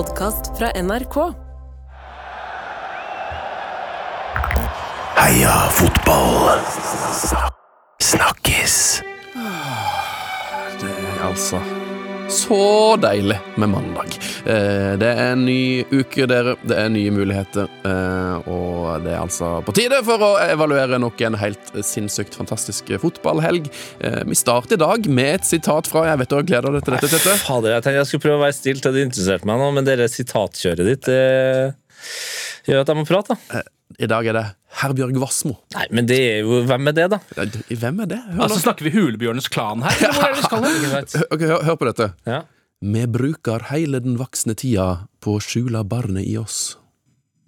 podkast fra NRK. Heia fotball! Snakkes! Det er altså så deilig med mandag. Eh, Det er en ny uke, dere. Det er nye muligheter. eh, Og det er altså på tide for å evaluere nok en helt sinnssykt fantastisk fotballhelg. Eh, Vi starter i dag med et sitat fra Jeg vet du har gleda deg til dette, Tete. Fader, jeg tenkte jeg skulle prøve å være stille til det interesserte meg nå, men dere sitatkjøret ditt det gjør at jeg må prate. da. I dag er det Herbjørg Wassmo. Nei, men det er jo Hvem er det, da? Ja, Hvem er det? Hør, Altså Snakker vi Hulebjørnens klan her? Eller hvor er det vi skal. Ok, hør, hør på dette. Ja. Vi bruker hele den voksne tida på å skjule barnet i oss.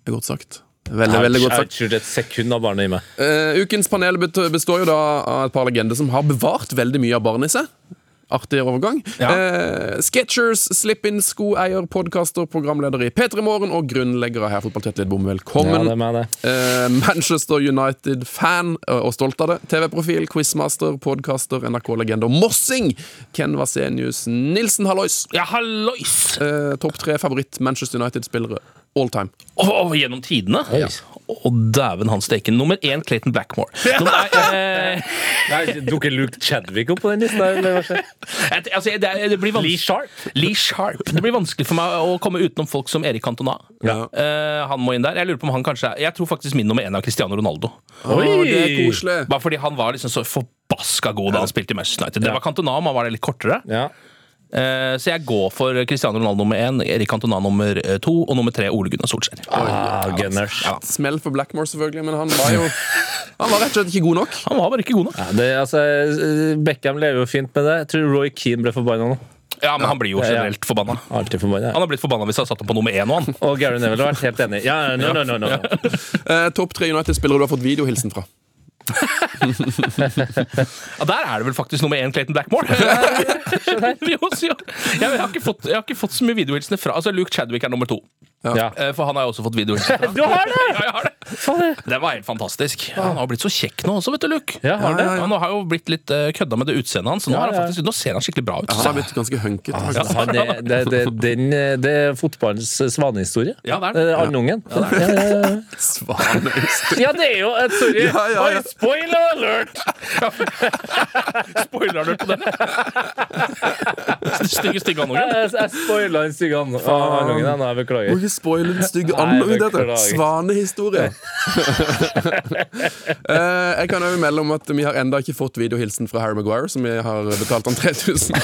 Det er godt sagt. Veldig, veldig godt Jeg har sagt. ikke et sekund av barnet i meg. Uh, ukens panel består jo da av et par legender som har bevart veldig mye av barnet i seg. Artig overgang. Ja. Eh, Sketchers, Slip-In, skoeier, podkaster, programleder i P3 Morgen og grunnlegger av Her Fotball Tett litt Ja, Velkommen. det er meg, det. Eh, Manchester United-fan eh, og stolt av det. TV-profil, quizmaster, podkaster, NRK-legende og mossing! Ken Vasenius Nilsen Hallois. Ja, hallois! Eh, Topp tre favoritt Manchester United-spillere all time. Oh, gjennom tidene? Å, dæven hans steike. Nummer én Clayton Blackmore. Nummer, eh, Nei, Dukker Luke Chadwick opp på den lista? Eller hva skjer? et- altså, det, er- det blir Lee Sharp? Lee Sharp. Det blir vanskelig for meg å komme utenom folk som Erik Cantona. Ja. Eh, han må inn der. Jeg lurer på om han kanskje er Jeg tror faktisk min nummer én er Cristiano Ronaldo. Oi, det er koselig. Bare fordi han var liksom så forbaska god da han spilte i Manchester United. Det var Cantona, men han var det litt kortere. Ja. Eh, så jeg går for Cristiano Ronaldo nummer én, Erik Cantona nummer eh, to og nummer tre Ole Gunnar Solskjær. Ah. Ja. Smell for Blackmore, selvfølgelig, men han var jo Han var rett og slett ikke god nok. Han var bare ikke god nok. Ja, det, altså, Beckham lever jo fint med det. Jeg tror Roy Keane ble forbanna nå. Ja, men han blir jo generelt forbanna. forbanna ja. Han har blitt forbanna hvis jeg har satt ham på nummer én nå, han. Og Gary Neville har vært helt enig. Ja, no, no, no, no. Eh, Topp tre United-spillere du har fått videohilsen fra. Ja, der er det vel faktisk nummer én Clayton Blackmore. Jeg, har ikke fått, jeg har ikke fått så mye videohilsener fra Altså, Luke Chadwick er nummer to. Ja. Eh, For han har jo også fått videohilsen. Du har det! Ja, jeg har det. Det var helt fantastisk. Han har blitt så kjekk nå også, vet du, Luke. Ja, har det. Han har jo blitt litt uh, kødda med det utseendet hans. så Nå, Ja, er han ja. faktisk, nå ser han skikkelig bra ut. Han har blitt ganske hunket. Ja, han er, det, det, den, det er fotballens svanehistorie. Ja, det er det. Eh, Andungen. Ja, ja, ja. Svaneøyst. ja, det er jo et Sorry. Ja, ja, ja. Oi, spoiler alert! Spoiler alert på den? Stygge, stygge andungen. Jeg, jeg spoila den stygge and- andungen. nå, Jeg beklager. ikke spoile den stygge Nei, anden dette. Svanehistorie. Eh, jeg kan jo melde om at vi har enda ikke fått videohilsen fra Harry Maguire, som vi har betalt han 3000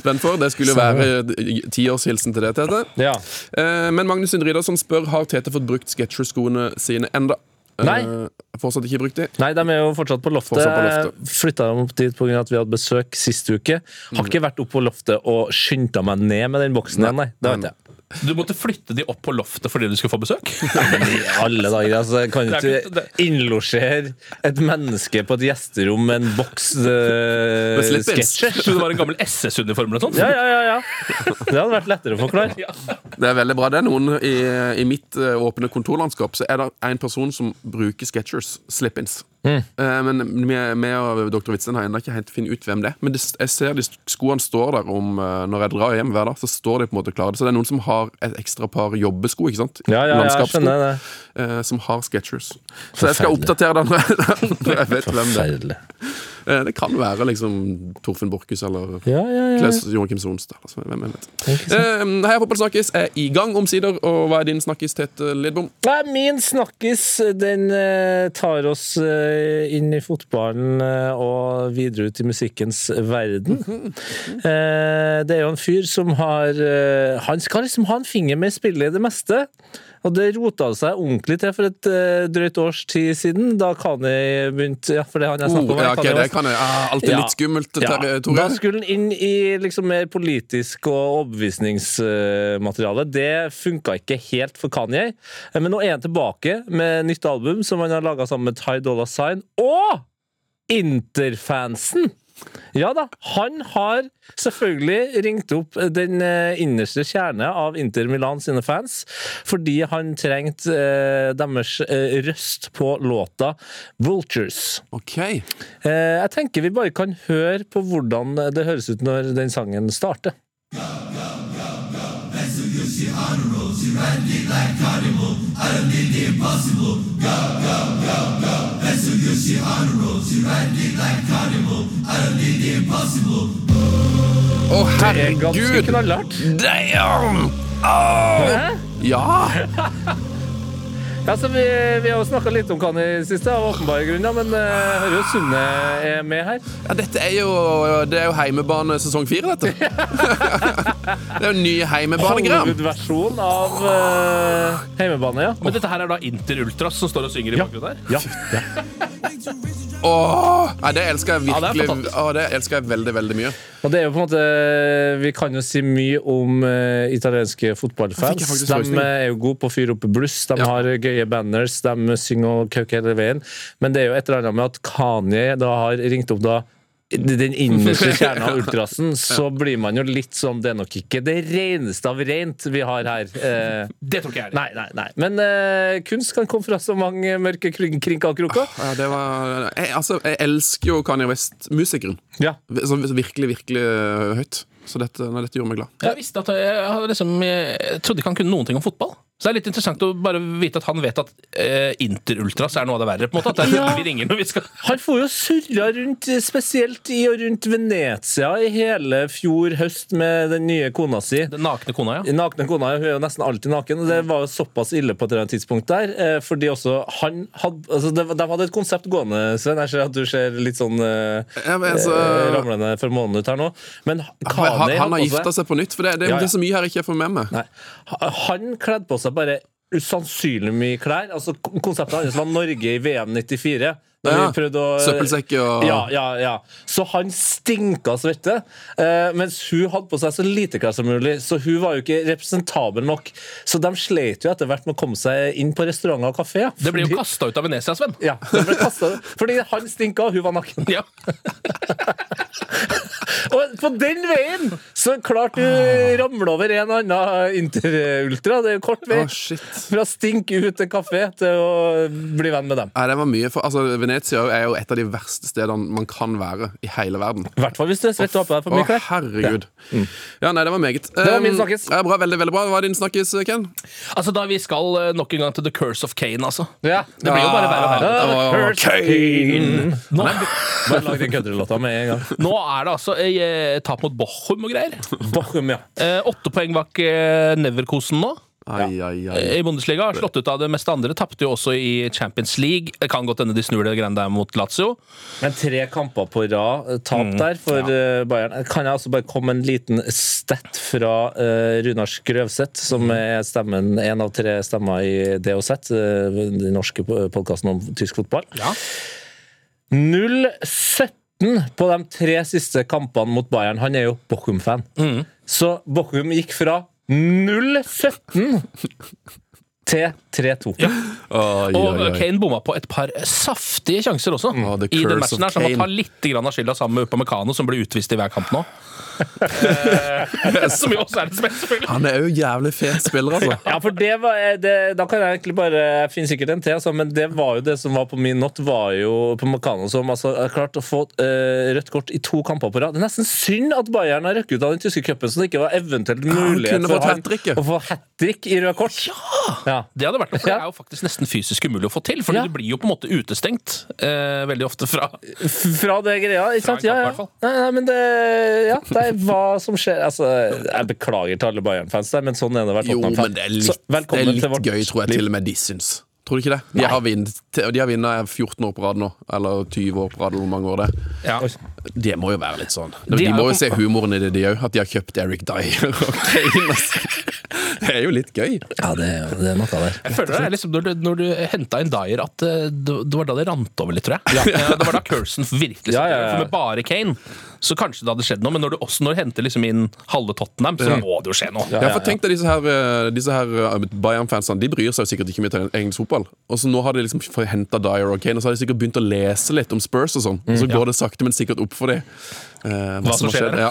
spenn for. Det skulle jo være tiårshilsen til det, Tete. Ja. Eh, men Magnus Indridarsson spør har Tete fått brukt Sketcher-skoene sine enda. Nei. Nei. fortsatt ikke brukt de? Nei, de er jo fortsatt på loftet. Fortsatt på loftet. Flytta dem opp dit pga. at vi hadde besøk sist uke. Har ikke vært oppe på loftet og skynda meg ned med den boksen igjen, nei. Det vet jeg. Du måtte flytte de opp på loftet fordi du skulle få besøk? I alle dager, altså, kan ikke du innlosjere et menneske på et gjesterom med en boks uh, sketsjer. Det var en gammel SS-uniform eller noe sånt? Ja, ja, ja, ja. Det hadde vært lettere å forklare. Det er veldig bra. Det er noen i, i mitt eh, åpne kontorlandskap Så er det en person som bruker Sketchers slip-ins. Mm. Eh, men vi og dr. Witzen har ennå ikke helt funnet ut hvem det er. Men det, jeg ser de skoene står der om Når jeg drar hjem hver dag, så står de på en måte klare. Så det er noen som har et ekstra par jobbesko, ikke sant? Ja, ja, ja, skjønner det. eh, som har Sketchers. Så jeg skal oppdatere den når jeg, vet hvem det er. Eh, det kan være liksom Torfinn Borchhus eller Ja, ja, ja. Klaus Joakim Sonstad. Altså, hvem vet. Eh, Heia Fotball snakkes er i gang omsider, og hva er din snakkis, Tete Lidbom? Nei, min snakkis den eh, tar oss eh, inn i fotballen og videre ut i musikkens verden. Eh, det er jo en fyr som har Han skal liksom ha en finger med i spillet i det meste. Og det rota seg ordentlig til for et uh, drøyt års tid siden, da Kani begynte Ja, for det han jeg snakker om. Oh, ja, okay, det kan jeg. Ah, alltid Ja. litt skummelt, Terje, da skulle han inn i liksom mer politisk og overbevisningsmateriale. Det funka ikke helt for Kanye. Men nå er han tilbake med nytt album som han har laga sammen med Ty Dolla Sign. Og Interfansen! Ja da, han har selvfølgelig ringt opp den eh, innerste kjerne av Inter Milan sine fans, fordi han trengte eh, deres eh, røst på låta Vultures. Ok. Eh, jeg tenker vi bare kan høre på hvordan det høres ut når den sangen starter. Å, Det er ganske herregud! knallhardt. Damn! Oh. Ja! Ja, så vi, vi har jo snakka litt om Kani i det siste, av åpenbare grunner, men uh, hører jo Sunne er med her. ja! Dette er jo, det er jo heimebane sesong fire, dette. det er jo ny heimebanegran. Hollywood-versjon av uh, heimebane, ja. Men dette her er da Inter Ultras som står og synger i bakgrunnen her? ja. ja. Åh, nei, det elsker jeg Ja, det er virkelig. fantastisk. Åh, det elsker jeg veldig, veldig mye. Og det er jo på en måte Vi kan jo si mye om uh, italienske Da fikk fotballfans. faktisk De eh, er jo gode på å fyre opp bluss, de Ja. har gøye banners, de synger og kauker hele veien. Men det er jo et eller annet med at Kanye da har ringt opp da den innerste kjernen av ultrasen, så blir man jo litt sånn Det er nok ikke det reneste av rent vi har her. Eh, Det tror ikke jeg. nei, nei, nei. Men eh, kunst kan komme fra så mange mørke kring- krinker og kroker. Ja, det var, jeg, altså, jeg elsker jo Kanye West-musikeren. Ja. Så virkelig, virkelig øh, høyt. Så dette, nei, dette gjorde meg glad. Jeg visste at jeg, jeg, liksom, jeg trodde ikke han kunne noen ting om fotball. Så det er litt interessant å bare vite at han vet at eh, Inter-Ultras er noe av det verre. på en måte At det er Ja. vi ringer når vi skal Han får jo surra rundt, spesielt i og rundt Venezia i hele fjor høst med den nye kona si. Den nakne kona, ja. Nakne kona, hun er jo nesten alltid naken. og Det var jo såpass ille på et eller annet tidspunkt der. eh, Fordi også han hadde altså de, De hadde et konsept gående, Sven. Jeg ser at du ser litt sånn eh, Ja, men, altså, eh, ramlende for månen ut her nå. Men han, Kani han har hadde gifta seg på nytt, for det, det, Ja, ja. det er så mye her jeg ikke får med meg. Nei. Han kledde på seg bare usannsynlig mye klær. Altså Konseptet hans var Norge i VM 94. Ja. Søppelsekk Søppelsekker og Ja, ja, ja. Så han stinka svette. Eh, mens hun hadde på seg så lite klær som mulig, så hun var jo ikke representabel nok. Så de slet jo etter hvert med å komme seg inn på restauranter og kafé. Det ble jo kasta ut av Venezia, Sven. Ja, det ble kastet, fordi han stinka, og hun var naken. Ja. Og på den veien så klart du ramler ramle over en annen Inter-ultra. Det er jo kort vei. Å, shit. Fra stink ut til kafé til å bli venn med dem. Ja, det var mye, for altså, Venezia er jo et av de verste stedene man kan være i hele verden. I hvert fall hvis du er svett og har på deg for mye klær. herregud. Ja, nei, det var meget. Det var min snakkes snakkis. Ja, bra, veldig, veldig bra. Hva er din snakkis, Ken? Altså, da vi skal eh, nok en gang til The Curse of Kane, altså. Ja. Det blir jo bare verre og verre. Ja, Kane. Nå, Bare lag den country-låta med en gang. nå er det altså eh, tap mot Bochum og greier. Bochum, ja. Eh, åtte poeng bak eh, Neverkosen nå. Ai, ai, ai. I Bundesliga har slått ut av det meste andre. Tapte jo også i Champions League. Det kan godt hende de snur det greiene der mot Lazio. Men tre kamper på rad tap mm, der for ja. Bayern. Kan jeg altså bare komme en liten stett fra uh, Runar Skrøvseth, som er stemmen, en av tre stemmer i DOZ, uh, den norske podkasten om tysk fotball. Ja. 0-17 på de tre siste kampene mot Bayern. Han er jo Bochum-fan. Så Bochum gikk fra 0-17 til 3-2. Oi, Og oi, oi. Kane bomma på et par saftige sjanser også. oh, the I den matchen her Så han må Kane. ta litt av skylda sammen med Upamecano, som blir utvist i hver kamp nå. Eh, som jo også er som er. Han er jo jævlig fet spiller, altså. Ja, for det var eh, det, Da kan jeg egentlig bare Jeg finner sikkert en til, altså, men det var jo det som var på min not, var jo på Makano som altså, har klart å få uh, rødt kort i to kamper på rad. Det er nesten synd at Bayern har røkket ut av den tyske cupen, så det ikke var eventuelt mulighet kunne for han å få hat trick i røde kort. Ja! Ja. Det hadde vært noe, for Ja. det er jo faktisk nesten fysisk umulig å få til. Fordi Ja. du blir jo på en måte utestengt eh, veldig ofte fra Fra det greia, ikke sant? Ja, ja. Nei, nei, men det Ja, det er hva som skjer. Altså, jeg beklager til alle Bayern-fans men sånn er det å være Tottenham-fan. det er Så, litt, det er litt gøy, tror jeg liv. til og med de syns. Tror du ikke det? De har vunnet de har vunnet 14 år på rad nå. Eller 20 år på rad, eller hvor mange år det er. ja. Det må jo være litt sånn. De, De må jo jo se humoren i det, de òg. At de har kjøpt Eric Dyer og Kane. Det er jo litt gøy. Ja, det, det er noe der. Jeg føler det er liksom når du, når du henta inn Dyer, at eh, det, det var da det rant over litt, tror jeg. Ja. det var da Curson virkelig Ja, ja, ja. For med bare Kane så kanskje det hadde skjedd noe, men når du også når du henter liksom inn halve Tottenham, så må det jo skje noe. Ja, for tenk deg disse her, eh, disse her eh, Bayern-fansene De bryr seg jo sikkert ikke mye til engelsk fotball. Og så nå har de liksom henta Dyer og Kane, og så har de sikkert begynt å lese litt om Spurs og sånn. Og så går det sakte, men sikkert opp for dem. Eh, hva, som skjer Ja.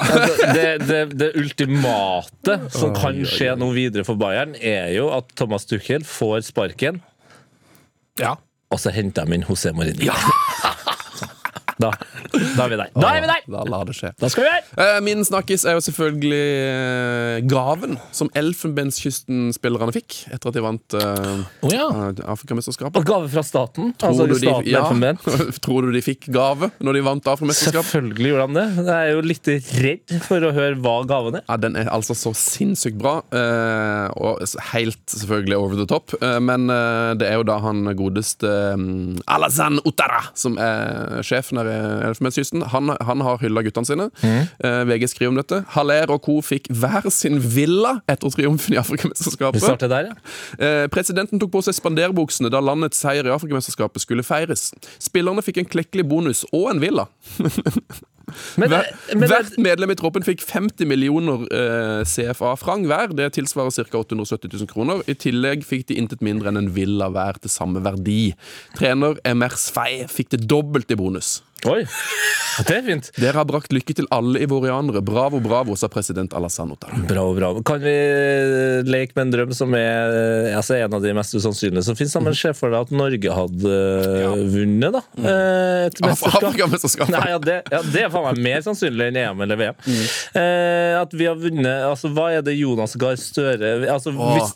Det, det, det ultimate som kan skje noe videre for Bayern, er jo at Thomas Tuchel får sparken, Ja. og så henter de inn José Mourinho. Da, da er vi der. Da er vi der! Da la det skje. Da skal vi her! Eh, Min snakkis er jo selvfølgelig eh, gaven som Elfenbenskysten-spillerne fikk etter at de vant uh, oh, ja. Afrikamesterskapet. Og gave fra staten. Tror Altså du de- ja. Tror du de fikk gave når de vant Afrikamesterskapet? Selvfølgelig gjorde han det. Jeg er jo litt redd for å høre hva gaven er. Ja, Den er altså så sinnssykt bra, uh, og helt selvfølgelig over the top. uh, men det er jo da han godeste um, Alazan Utara, som er sjefen her i Elfenbenskysten. Han, han har hylla guttene sine. Eh, VG skriver om dette. Haller og co. fikk hver sin villa etter triumfen i Afrikamesterskapet. der, ja. Eh, presidenten tok på seg spanderbuksene da landets seier i Afrikamesterskapet skulle feires. Spillerne fikk en klekkelig bonus og en villa. Men, Hver, men hvert medlem i troppen fikk 50 millioner eh, CFA-frang hver. Det tilsvarer ca. 870 000 kroner. I tillegg fikk de intet mindre enn en villa hver til samme verdi. Trener Emers Fey fikk det dobbelt i bonus. Oi, det er fint. Dere har brakt lykke til alle ivorianere. Bravo, bravo, sa president Alassane Ouattara. Bra, bravo. Kan vi leke med en drøm som er eh, altså en av de mest usannsynlige som finnes? Men se for deg at Norge hadde ja. vunnet, da. eh, Et mesterskap. Nei, ja, det, ja, det er faen meg mer sannsynlig enn EM eller VM. Eh, at vi har vunnet altså Hva er det Jonas Gahr Støre altså, hvis,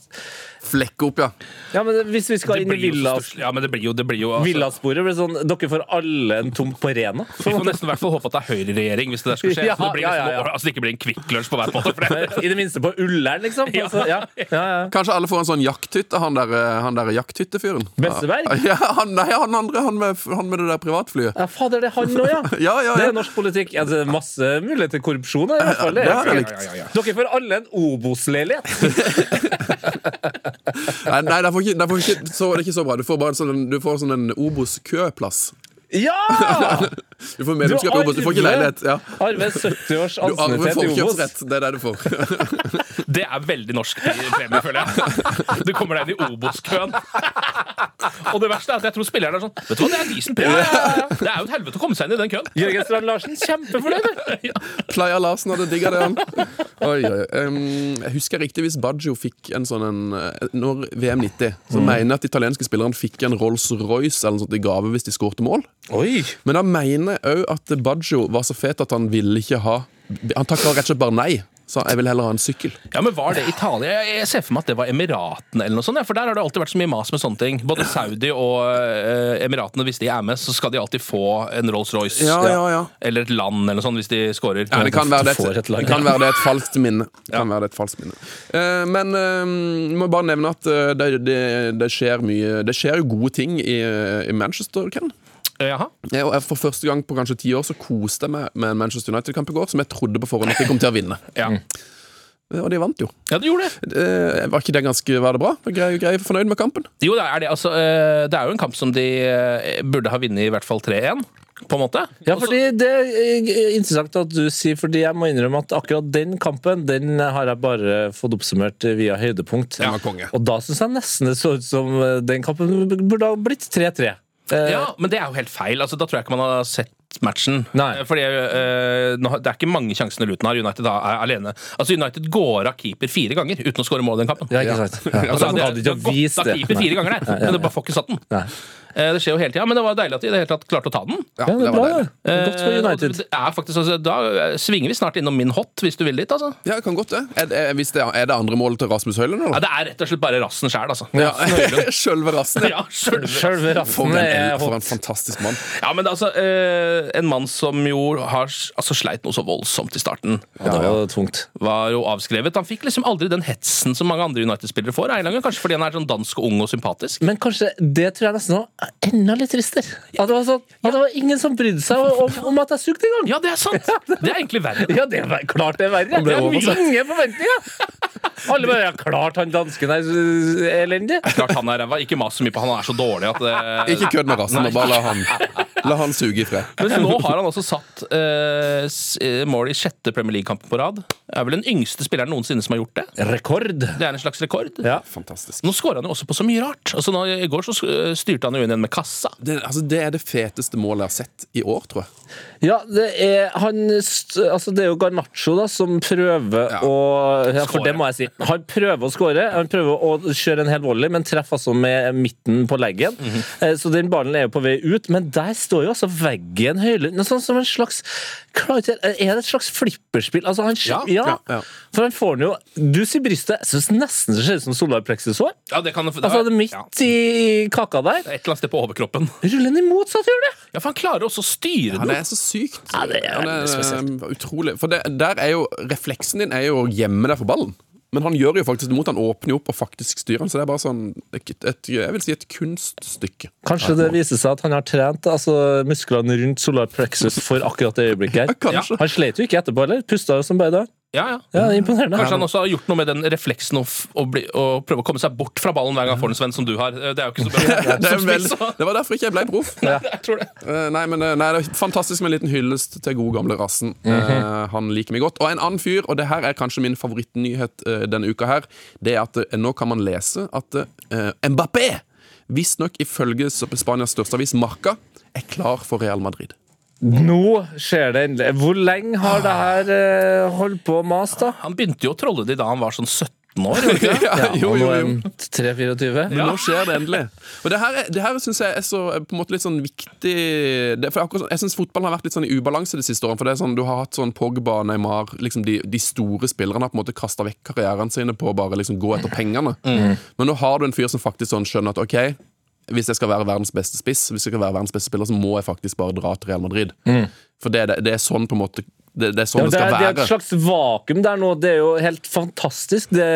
Flekke opp, ja. ja, men hvis vi skal inn i blir jo så villa, stusslig. Ja, men det blir jo, det blir jo altså, villasporet, blir sånn Dere får alle en tomt på Rena. Vi får nesten i hvert fall håpe at det er høyreregjering hvis det der skal skje. Ja, så det blir ja, nesten, ja, ja. Altså, det ikke blir en Kvikk Lunsj på hver måte. For det. I det minste på Ullern, liksom. Ja. Altså, ja. Ja, ja. Kanskje alle får en sånn jakthytte, han der, eh, han der jakthyttefyren. Besseberg? Ja, han, nei, han andre, han med, han med det der privatflyet. Ja, fader, det er han òg, ja. Ja, ja, Det er norsk politikk. Ja, det er masse mulighet til korrupsjon her, i hvert fall. Er. Dere får alle en Obos-leilighet. Nei, nei det, ikke, det, ikke, så, det er ikke så bra. Du får sånn, du får sånn en Obos-køplass. Ja! Du får medlemskap i Obos, du får ikke leilighet. Ja. Arve 70 års Du arver ansiennitet i Obos. forkjøpsrett. Det er det du får. det er veldig norsk premie, føler jeg. Du kommer deg inn i Obos-køen. Og det verste er at jeg tror spillerne er sånn Vet du hva, det er decent premie. Det er jo et helvete å komme seg inn i den køen. Jørgen Strand Larsen, kjempefornøyd! Playa Larsen hadde digga det, han. Oi, oi. Um, jeg husker riktig hvis Baggio fikk en sånn en eh, Når VM 90, så mener jeg at italienske spillerne fikk en Rolls-Royce eller noe sånt i gave hvis de skårte mål. Oi! Men da mener jeg òg at Baggio var så fet at han ville ikke ha Han takka rett og slett bare nei. Sa jeg vil heller ha en sykkel. Ja, men Var det Italia? Jeg, ser for meg at det var Emiratene. eller noe sånt, ja, For der har det alltid vært så mye mas med sånne ting. Både Saudi og eh, Emiratene, hvis de er med, så skal de alltid få en Rolls-Royce. Ja, ja, ja. Eller et land, eller noe sånt, hvis de scorer. Ja, det kan være det, et et, kan være det et falskt minne. Kan være det et falskt minne. Eh, men jeg må bare nevne at det, det, det skjer mye Det skjer jo gode ting i, i Manchester, Ken. Jaha. Jeg, og for første gang på kanskje ti år så koste jeg meg med en Manchester United-kamp i går, som jeg trodde på forhånd at de kom til å vinne. Ja. Eh, Og de vant jo. ja, de gjorde det. Eh, var ikke det ganske Var det bra? Grei, grei fornøyd med kampen? Jo, det er det. Altså, eh, det er jo en kamp som de eh, burde ha vunnet i hvert fall 3-1, på en måte. Ja, fordi Det er interessant at du sier, fordi jeg må innrømme at akkurat den kampen Den har jeg bare fått oppsummert via høydepunkt. Ja, konge. Og da syns jeg nesten det så ut som den kampen burde ha blitt 3-3. Eh, Ja, men det er jo helt feil. Altså, da tror jeg ikke man har sett matchen. Nei. Eh, Fordi uh, nå Det er ikke mange sjansene Luton har. United da er alene. Altså United går av keeper fire ganger uten å skåre mål i den kampen. Ja, ikke sant? Ja. Altså, Han det, hadde ikke har gått vist av det. keeper fire ganger der, men det bare får ikke satt den. Nei. Eh, Det skjer jo hele tida, men det var deilig at de i det hele tatt klarte å ta den. Ja, det var bra, det. Godt for United. er faktisk, altså, da svinger vi snart innom min hot, hvis du vil dit. altså. Ja, det kan godt det. Er, er, hvis det, er det andre målet til Rasmus Høylund? Ja, det er rett og slett bare rassen sjæl, altså. Ja, Sjølve rassen. Ja, sjølve Sjølve For rassen en, er for en fantastisk mann. Ja, men altså, eh, En mann som jo har altså, sleit noe så voldsomt i starten. Ja, det var tungt. Var jo avskrevet. Han fikk liksom aldri den hetsen som mange andre United-spillere får. Eilangen, kanskje fordi han er sånn dansk og ung og sympatisk. Men kanskje det tror jeg nesten var enda litt tristere. At det var, sånn, at det var ingen som brydde seg om, om at jeg sugde engang. Ja, det er sant! Det er egentlig verre. Ja, det er klart det er verre. Det er mange ingen forventninger. Alle bare ja, klart han dansken er eh, elendig. Klart han er ræva. Ikke mas så mye på han, han er så dårlig at det Ikke kødd med rassen, bare la han, la han suge i fred. Men nå har han også satt uh, eh, mål i sjette Premier League-kampen på rad. Er vel den yngste spilleren noensinne som har gjort det. Rekord. Det er en slags rekord. Ja. Fantastisk. Nå skårer han jo også på så mye rart. Altså nå, I går så styrte han jo inn igjen med kassa. Det, altså, det er det feteste målet jeg har sett i år, tror jeg. Ja, det er, han, altså det er jo Garnaccio da, som prøver Ja. å ja, For det må jeg si. Han prøver å skåre. Han prøver å kjøre en hel volley, men treffer altså med midten på leggen. Mm -hmm. Så den ballen er jo på vei ut, men der står så jo altså veggen høylytt. Sånn som en slags Er det et slags flipperspill? Altså, han, Ja, ja, ja, ja. For han får den jo Du sier brystet. Jeg syns nesten det ser ut som solarplexushår. Ja, det kan det, Altså, det er midt ja, i kaka der. er et eller annet sted på overkroppen. Ruller den i motsatt hjørne! Ja, for han klarer også å styre Ja, den. det er så sykt. Ja, det er veldig spesielt. eh, utrolig. For det, der er jo refleksen din er jo å gjemme deg for ballen. Men han gjør jo faktisk det mot. Han åpner jo opp og faktisk styrer han. Så det er bare sånn et, et, Jeg vil si et kunststykke. Kanskje det viser seg at han har trent altså, musklene rundt solar plexus for akkurat det øyeblikket her. Ja, Han slet jo ikke etterpå heller. Pusta jo som bare det. Ja, ja. Ja, det er imponerende. Kanskje han også har gjort noe med den refleksen å, å, bli, å prøve å komme seg bort fra ballen hver gang han får en Sven som du har. Det er jo ikke så bra. Det, vel, det var derfor ikke jeg ble proff. Ja. Eh, nei, men eh, nei, det er fantastisk med en liten hyllest til gode gamle rassen. Eh, han liker meg godt. Og en annen fyr, og det her er kanskje min favorittnyhet denne uka her, det er at nå kan man lese at uh, Mbappé, visstnok ifølge Spanias største avis Marca, er klar for Real Madrid. Nå skjer det endelig. Hvor lenge har det her eh, holdt på å mase, da? Han begynte jo å trolle de da han var sånn 17 år. gjorde han ikke det? Ja, jo, jo, nå jo. 3-24. Men nå skjer det endelig. Og det her, er- det her syns jeg er så på en måte litt sånn viktig det, for akkurat, sånn- Jeg syns fotballen har vært litt sånn i ubalanse de siste årene. For det er sånn, Du har hatt sånn Pogba, Neymar liksom de, de store spillerne har på en måte kasta vekk karrieren sine på å bare liksom gå etter pengene. Men nå har du en fyr som faktisk sånn skjønner at OK, hvis jeg skal være verdens beste spiss, Hvis jeg skal være verdens beste spiller, så må jeg faktisk bare dra til Real Madrid. For det, det, det er sånn på en måte Det, det er sånn Ja, det, det, skal være. det er et slags vakuum der nå. Det er jo helt fantastisk det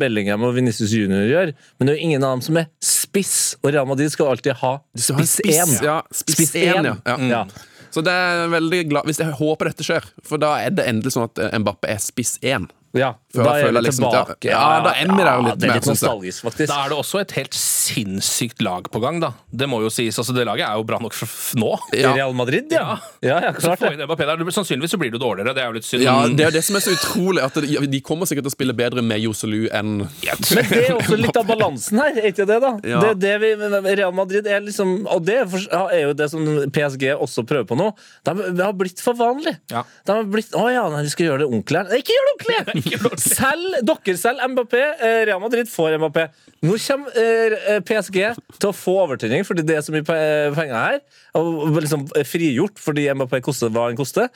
Bellingham og Vinicius Junior gjør. Men det er jo ingen av dem som er spiss, og Real Madrid skal alltid ha spiss 1. spiss, ja, spiss én, ja. Ja. Ja. Så det er veldig glad Hvis jeg håper dette skjer, for da er det endelig sånn at Mbappe Mbappé er spiss én. Ja, Før da jeg er føler vi liksom tilbake. det- ja, da er ja, litt det er litt synes nostalgisk, faktisk. Da er det også et helt sinnssykt lag på gang, da. Det må jo sies. altså Det laget er jo bra nok for f- nå. Ja. Real Madrid, ja. Ja, ja, klart det. der. Sannsynligvis så blir du dårligere. Det er jo litt synd. Ja, Det er det som er så utrolig. At de, de kommer sikkert til å spille bedre med Joselu enn Men det er også litt av balansen her, er ikke det, da? Ja. Det, det vi, Real Madrid er liksom Og det er jo det som PSG også prøver på nå. De har blitt for vanlig. Ja. De har blitt Å ja, nei, de skal gjøre det ordentlig. her. Det Ikke gjør det ordentlig! Selv, dere selv Mbappé. eh, Real Madrid får Mbappé. Nå kommer eh, PSG til å få overtenning fordi det er så mye pe- penger her. Og liksom frigjort fordi Mbappé koster hva han koster.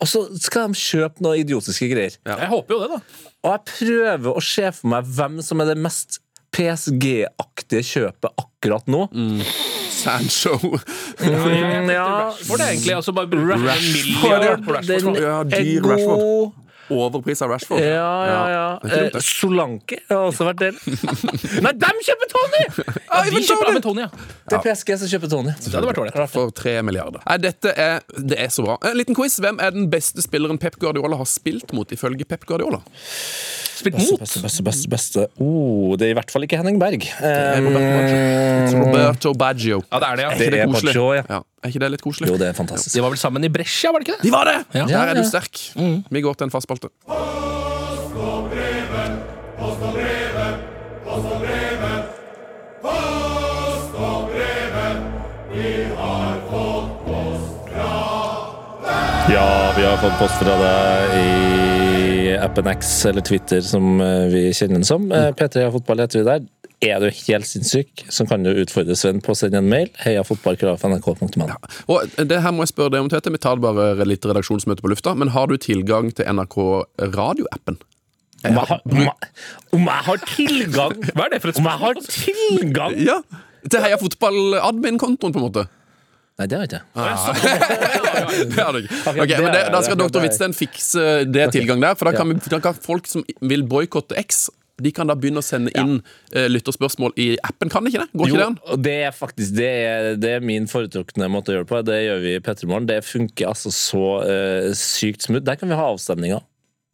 Og så skal de kjøpe noe idiotiske greier. Jeg håper jo det, da. Og jeg prøver å se for meg hvem som er det mest PSG-aktige kjøpet akkurat nå. Sancho. Mm, ja, er egentlig altså bare bruke en Rashford, milliard på den Rashford. Ja, er god. Overpris av Rashford. Ja, ja, ja. Eh. Solanke har også vært del. Nei, dem kjøper Tony! Ja, de kjøper med Tony, ja. Det er PSG som kjøper Tony. Det hadde vært ålreit. For tre milliarder. Nei, dette er, det er så bra. En liten quiz. Hvem er den beste spilleren Pep Guardiola har spilt mot, ifølge Pep Guardiola? Spilt Beste, mot. beste, beste, beste, beste. Oh, det er i hvert fall ikke Henning Berg. Er Roberto Baggio. Roberto Baggio. Ja, det er det, ja. Er Det det er koselig? Baggio, ja. Ja. Er ikke det litt koselig? jo, det er fantastisk. De var vel sammen i Brescia, var det ikke det? De var det! Ja. Der er du sterk. Mm. Vi går til en fast spalte. Ja, vi har fått post fra deg i appen X, eller Twitter, som eh, vi kjenner den som. Eh, P3 Fotball heter vi der. Er du helt sinnssyk, så kan du utfordre Sven på å sende en mail. heiafotballkrav.nrk.no. Og det her må jeg spørre deg om, Tete. Vi tar bare litt redaksjonsmøte på lufta. Men har du tilgang til NRK radioappen? Om, jeg har- om, jeg- om jeg har tilgang Hva er det for et spørsmål? Om jeg har tilgang Ja. Til Heia Fotball-admin-kontoen, på en måte. Nei, det har jeg ikke. Det har du ikke. Okay, Ok, men det, Da skal Dr. Hvitsten fikse det tilgang der. For da kan, vi, da kan folk som vil boikotte X, de kan da begynne å sende inn eh, lytterspørsmål i appen. Kan de ikke det? Går ikke det an? det er faktisk det er, det er min foretrukne måte å gjøre det på. Det gjør vi i P3morgen. Det funker altså så uh, sykt smooth. Der kan vi ha avstemninger.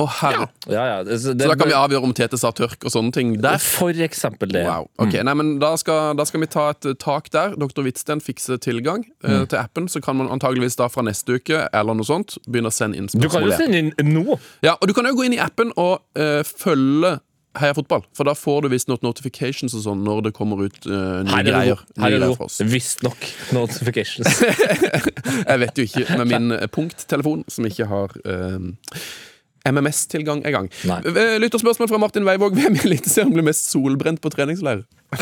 Å, herre. Ja, ja. Det, Så da kan vi avgjøre om Tete sa tørk og sånne ting der. For eksempel det. Wow. Ok, nei, men da skal, da skal vi ta et eh, tak der. Dr. Hvitsten fikser tilgang eh, til appen. Så kan man antageligvis da fra neste uke eller noe sånt begynne å sende inn Du kan jo sende inn nå. Ja, og du kan jo gå inn i appen og uh, følge Heia Fotball, for da får du visstnok notifications og sånn når det kommer ut uh, nye er greier. Her er det for Visstnok notifications. Jeg vet jo ikke med min punkttelefon, som ikke har eh, MMS-tilgang engang. Nei. Eh, Lytterspørsmål fra Martin Weivåg. Hvem i Eliteserien blir mest solbrent på treningsleir?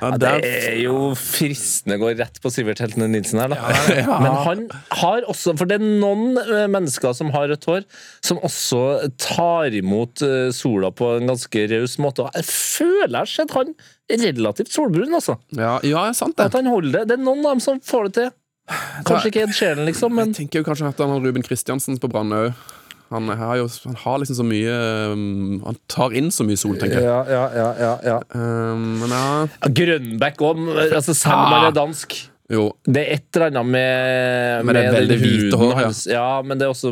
Ja, Det er jo fristende å gå rett på Sivert Heltene Nilsen her, da. Men han har også For det er noen eh, mennesker som har rødt hår, som også tar imot eh, sola på en ganske raus måte. Og jeg føler jeg har sett han relativt solbrun, altså. ja, ja, sant At han holder det. Det er noen av dem som får det til. Kanskje ikke Ed Sheeran, liksom, men Jeg tenker jo kanskje at han har Ruben Kristiansen på Brann òg. Han, har jo, han har liksom så mye um, Han tar inn så mye sol, tenker jeg. Ja, ja, ja. ja, ja. Um, men ja, Grønbæk òg, altså om han er dansk. Jo. Det er et eller annet med, Med det den veldig hvite huden håret, ja. Ja, men det er også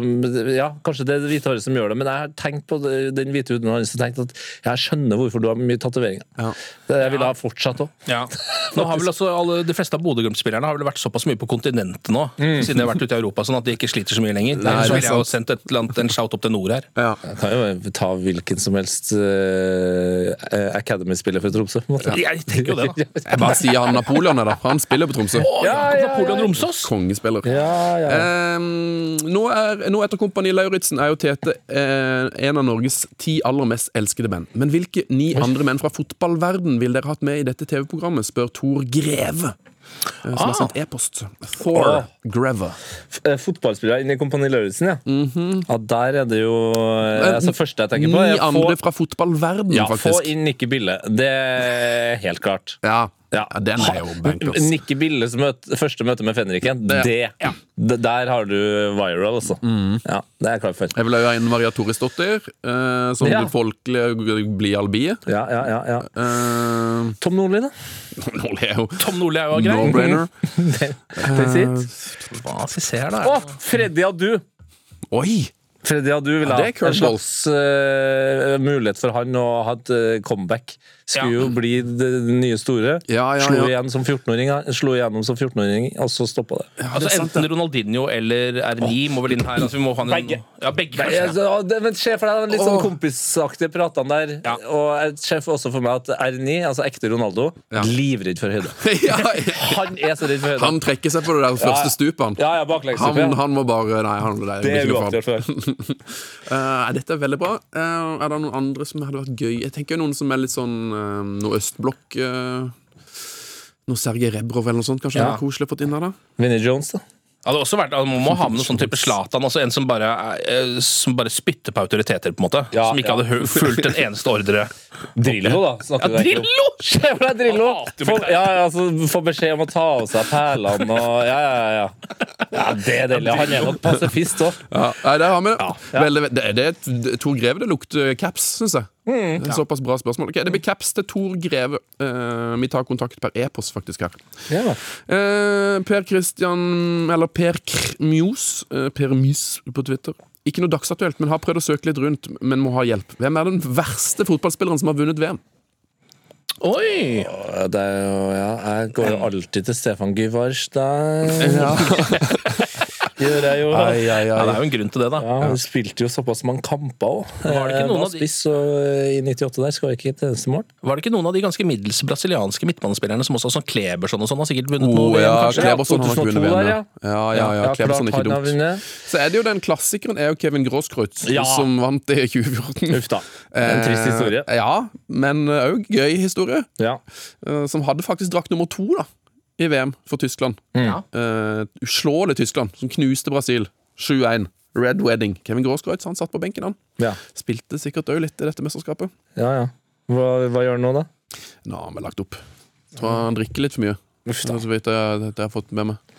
Ja, kanskje det er det hvite håret som gjør det, men jeg har tenkt på det- den hvite huden hans og tenkt at jeg skjønner hvorfor du har mye tatoveringer. Ja. Det jeg vil ha fortsatt òg. Ja. Nå har vel også alle, De fleste av Bodø-Glimt-spillerne har vel vært såpass mye på kontinentet nå, siden de har vært ute i Europa, sånn at de ikke sliter så mye lenger. Nei, så ville jeg jo sendt et eller annet, en shout opp til nord her. ja. Jeg kan jo ta hvilken som helst uh, Academy-spiller for Tromsø. på en måte. Jeg tenker jo det, da. Jeg bare sier han Napoleon, er da. Han spiller på Tromsø. Å, ja, Ja, ja, Napoleon Romsås! Kongespiller. Ja, ja. Um, nå, er, nå etter Kompani Lauritzen er jo Tete eh, en av Norges ti aller mest elskede menn. Men hvilke ni andre menn fra fotballverden vil dere hatt med i dette TV-programmet, spør Tor Greve. Som Som har sendt e-post. Thor Ah. Greve. F- eh, Fotballspillere inn i Kompani Lauritzen, ja. ja. Der er det jo eh, altså, Første jeg tenker på, Ni andre få, fra fotballverden, ja, få inn Nikki Bille. Det er helt klart. Ja. Ja. ja, den er jo bankers. Nikki Billes møte, første møte med Fenriken, det, Det- det Der har du viral, altså. Mm. Ja, det er klart for. Jeg vil ha en Maria Torisdottir, eh, som Ja. folk folkelig blidalbie. Ja, ja, ja, ja. Eh, Tom Nordli, da? er jo Tom Nordli er jo grei. no-brainer. It. Hva skal vi se her, da? Å, Freddy Adu! Oi! Freddy Adu vil ha det er en slags uh, mulighet for han å ha et uh, comeback. Skulle Ja. jo bli det nye store. Ja, ja, Slo, ja. igjen som 14-åring, han slo igjennom som 14-åring, og så stoppa det. Altså Enten Ronaldinho eller R9 må vel inn her. Altså, vi må ha en, Begge. Ja, begge. Nei, altså, det- men Se for deg de litt sånn oh. kompisaktige pratene der. Ja. Og sjef også for meg at R9, altså ekte Ronaldo, Ja. livredd for høyde. Han er så redd for høyde. Han trekker seg på det der første Ja. stupet, han. ja, ja, Han, han må bare Nei, han, det, Det er uaktuelt for deg. uh, Eh, dette er veldig bra. Uh, er det noen andre som hadde vært gøy? Jeg tenker noen som er litt sånn Noe østblokk eh, Noe Sergej Rebrov eller noe sånt. Kanskje Ja. det var koselig å få inn her, da? Vinnie Jones, da. Ja, det hadde også vært, altså, Man må ha med noen sånn type Zlatan. Altså en som bare, eh, som bare spytter på autoriteter, på en måte. Ja, som ikke ja. hadde fulgt en eneste ordre. Drillo, da. Ja. Drillo! Se for deg Drillo! Få, ja, ja, altså, få beskjed om å ta av seg perlene og Ja, ja, ja. ja det er deilig. Han er nok pasifist òg. Ja, der har vi det. Ja. Det, det er to grev det lukter caps, syns jeg. Mm. Det er Såpass bra spørsmål. Ok, Det blir caps til Tor Greve. Uh, vi tar kontakt per e-post, faktisk, her. Ja. Uh, per Christian, eller Per Krmjos, Uh, Per Mys på Twitter. Ikke noe dagsaktuelt, men har prøvd å søke litt rundt, men må ha hjelp. Hvem er den verste fotballspilleren som har vunnet VM? Oi! Det er jo, ja, jeg går jo alltid til Stefan Gyvars. Der gjør jeg jo. Ja, det er jo en grunn til det, da. Ja, Han spilte jo såpass mange kamper òg. Var det ikke noen av de- spiss, eh, I 98 der skal ikke et eneste mål. Var det ikke noen av de ganske middels brasilianske midtbanespillerne som også har sånn Kleberson og sånn, har sikkert vunnet Oh, noe ja, kanskje? Kleberson har ikke vunnet VM. ja. Ja, ja, ja, ja, Kleberson er ikke dumt. Så er det jo den klassikeren er jo Kevin Grosskreutz, Ja. som vant det i 2014. Uff da. En trist historie. Eh, ja, men òg gøy historie. Ja. Eh, som hadde faktisk drakt nummer to da i VM for Tyskland. Ja. Uh, Uslåelig Tyskland, som knuste Brasil 7-1. Red Wedding. Kevin Grosskreutz han satt på benken, han. Ja. Spilte sikkert òg litt i dette mesterskapet. ja, ja. Hva, hva gjør han nå, da? Nå har vi lagt opp. Tror han drikker litt for mye. Uff Det er så vidt jeg, det jeg har fått med meg.